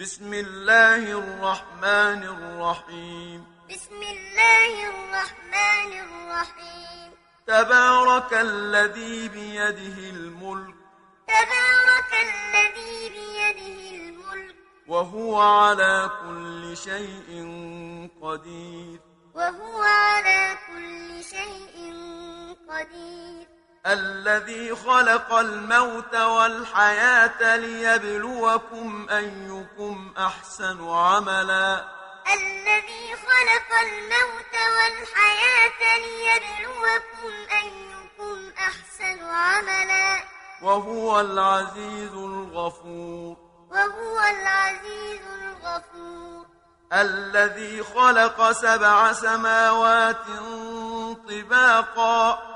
بسم الله الرحمن الرحيم. بسم الله الرحمن الرحيم. تبارك الذي بيده الملك. تبارك الذي بيده الملك. وهو على كل شيء قدير. وهو على كل شيء قدير. الذي خلق الموت والحياة ليبلوكم أيكم أحسن عملا. الذي خلق الموت والحياة ليبلوكم أيكم أحسن عملا. وهو العزيز الغفور. وهو العزيز الغفور. الذي خلق سبع سماوات طباقا.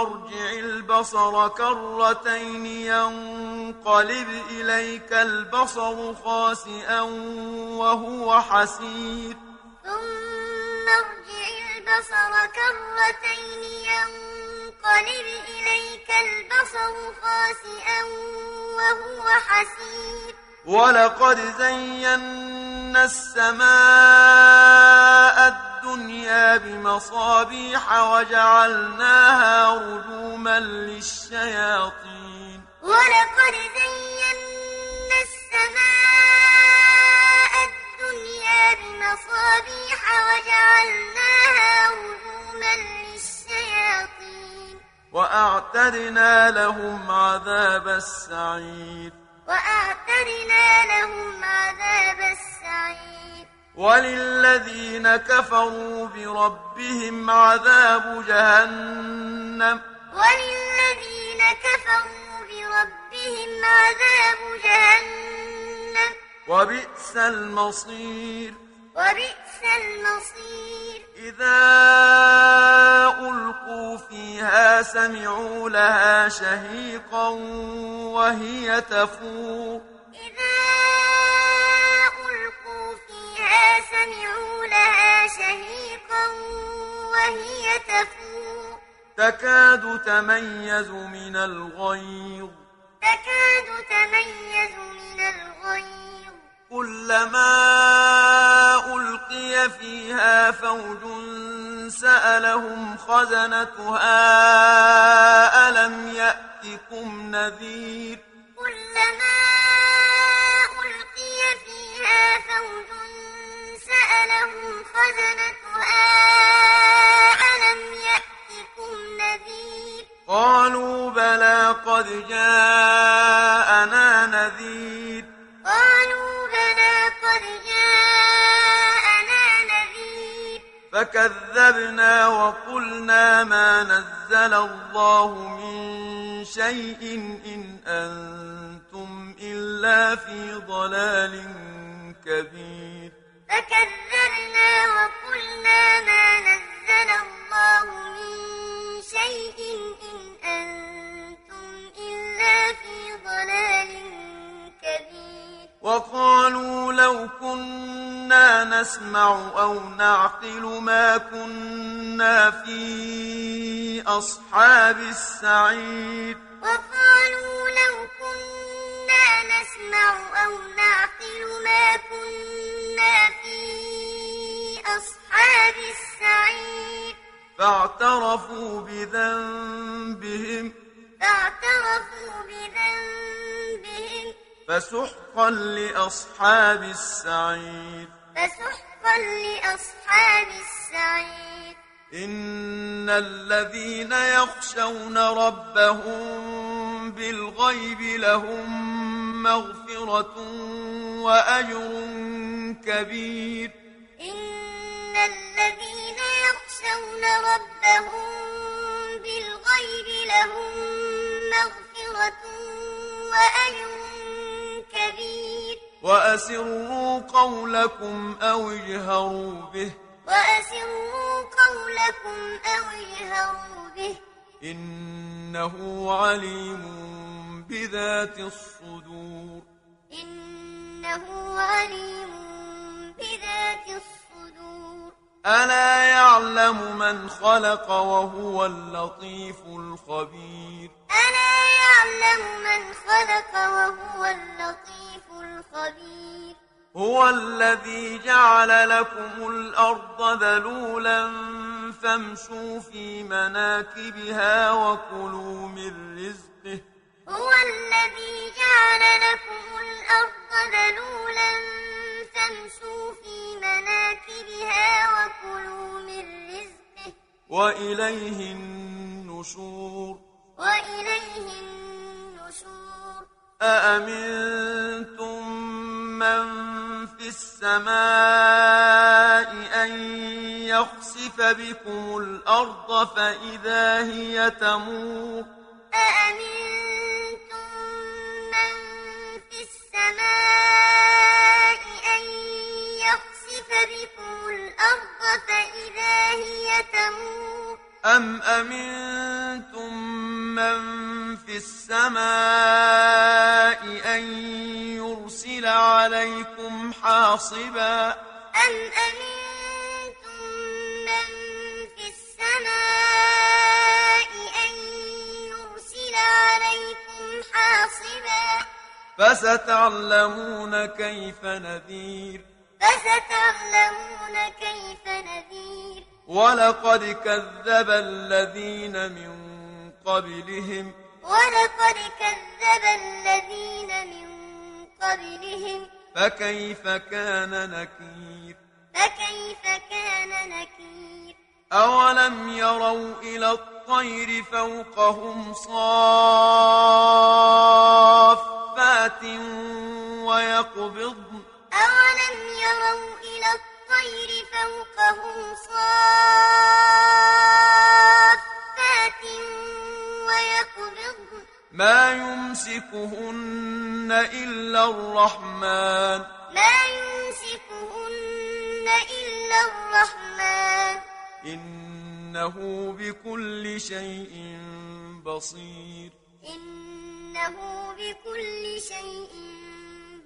ارجع البصر كرتين ينقلب إليك البصر خاسئا وهو حسير. ثم ارجع البصر كرتين ينقلب إليك البصر خاسئا وهو حسير. ولقد زينا السماء الدنيا بمصابيح وجعلناها رجوما للشياطين. ولقد زينا السماء الدنيا بمصابيح وجعلناها رجوما للشياطين. وأعتدنا لهم عذاب السعير. وأعتدنا لهم عذاب السعير. كفروا بربهم عذاب جهنم. وللذين كفروا بربهم عذاب جهنم. وبئس المصير. وبئس المصير. إذا ألقوا فيها سمعوا لها شهيقا وهي تفور. إذا تكاد تميز من الغيظ. تكاد تميز من الغيظ. كلما ألقي فيها فوج سألهم خزنتها ألم يأتكم نذير؟ قد جاءنا نذير. قالوا بلى قد جاءنا نذير. فكذبنا وقلنا ما نزل الله من شيء إن أنتم إلا في ضلال كبير. فكذبنا وقلنا ما نزل الله من شيء إن نسمع أو نعقل ما كنا في أصحاب السعير. وقالوا لو كنا نسمع أو نعقل ما كنا في أصحاب السعير. فاعترفوا بذنبهم. فاعترفوا بذنبهم. فسحقا لأصحاب السعير. فسحقا لأصحاب السعير. إن الذين يخشون ربهم بالغيب لهم مغفرة وأجر كبير. إن الذين يخشون ربهم بالغيب لهم مغفرة وأجر وأسروا قولكم أو اجهروا به. وأسروا قولكم أو اجهروا به. إنه عليم بذات الصدور. إنه عليم بذات الصدور. ألا يعلم من خلق وهو اللطيف الخبير. ألا يعلم من خلق هو الذي جعل لكم الأرض ذلولا فامشوا في مناكبها وكلوا من رزقه. هو الذي جعل لكم الأرض ذلولا فامشوا في مناكبها وكلوا من رزقه. وإليه النشور. وإليه النشور. أأمنتم من السماء أن يخسف بكم الأرض فإذا هي تمور. أأمنتم حاصبا أم أمنتم من في السماء أن يرسل عليكم حاصبا فستعلمون كيف نذير فستعلمون كيف نذير ولقد كذب الذين من قبلهم ولقد كذب الذين من قبلهم فكيف كان نكير؟ فكيف كان نكير؟ أولم يروا إلى الطير فوقهم صافات ويقبضن؟ أولم يروا إلى الطير فوقهم صافات ما يمسكهن إلا الرحمن. ما يمسكهن إلا الرحمن. إنه بكل شيء بصير. إنه بكل شيء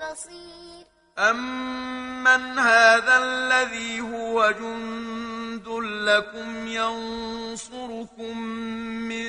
بصير. أمن هذا الذي هو جند لكم ينصركم من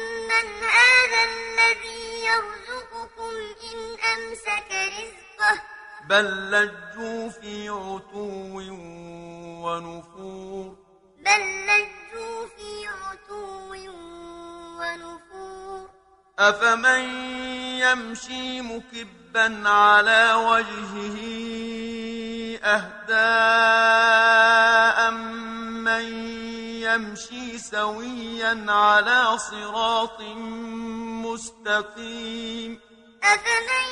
هذا الذي يرزقكم إن أمسك رزقه بل لجوا في عتو ونفور بل لجوا في عتو ونفور أفمن يمشي مكبا على وجهه أهداء من يمشي سويا على صراط مستقيم. أفمن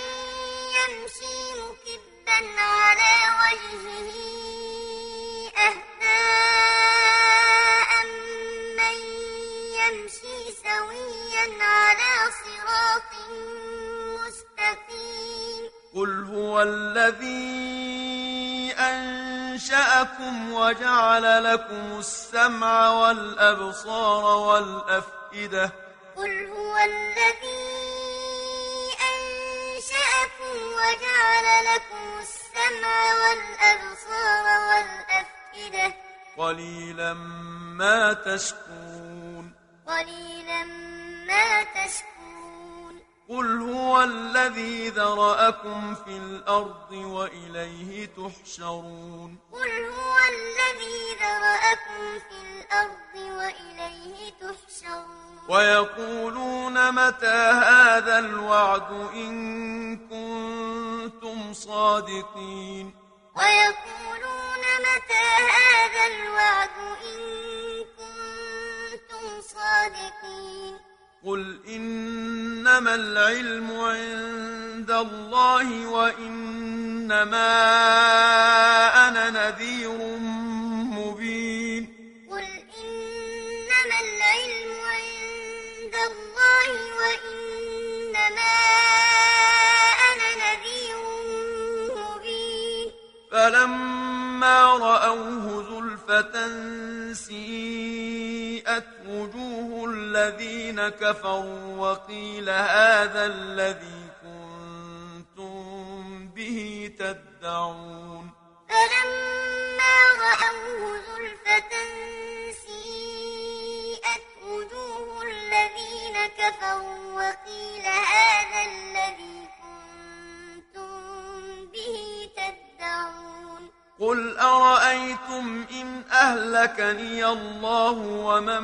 يمشي مكبا على وجهه أهداء من يمشي سويا على صراط مستقيم؟ قل هو الذي أنشأكم وجعل لكم السمع والأبصار والأفئدة. قل هو الذي أنشأكم وجعل لكم السمع والأبصار والأفئدة. قليلا ما تشكرون. قليلا ما تشكرون. هو الذي ذرأكم في الأرض وإليه تحشرون. قل هو الذي ذرأكم في الأرض وإليه تحشرون. ويقولون متى هذا الوعد إن كنتم صادقين؟ ويقولون متى هذا الوعد إن كنتم صادقين. قل إنما العلم عند الله وإنما الذين كفروا وقيل هذا الذي كنتم به تدعون. فلما رأوه زلفة سيئت وجوه الذين كفروا وقيل هذا الذي كنتم به تدعون. قل أرأيتم إن أهلكني الله ومن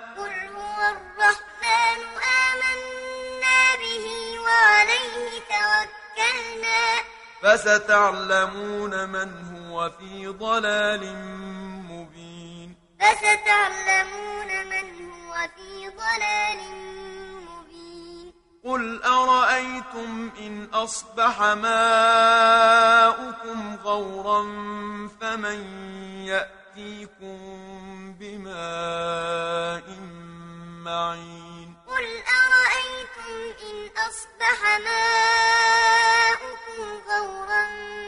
فستعلمون من هو في ضلال مبين. فستعلمون من هو في ضلال مبين. قل أرأيتم إن أصبح ماؤكم غورا فمن يأتيكم بماء معين؟ قل أرأيتم إن أصبح ماؤكم فورا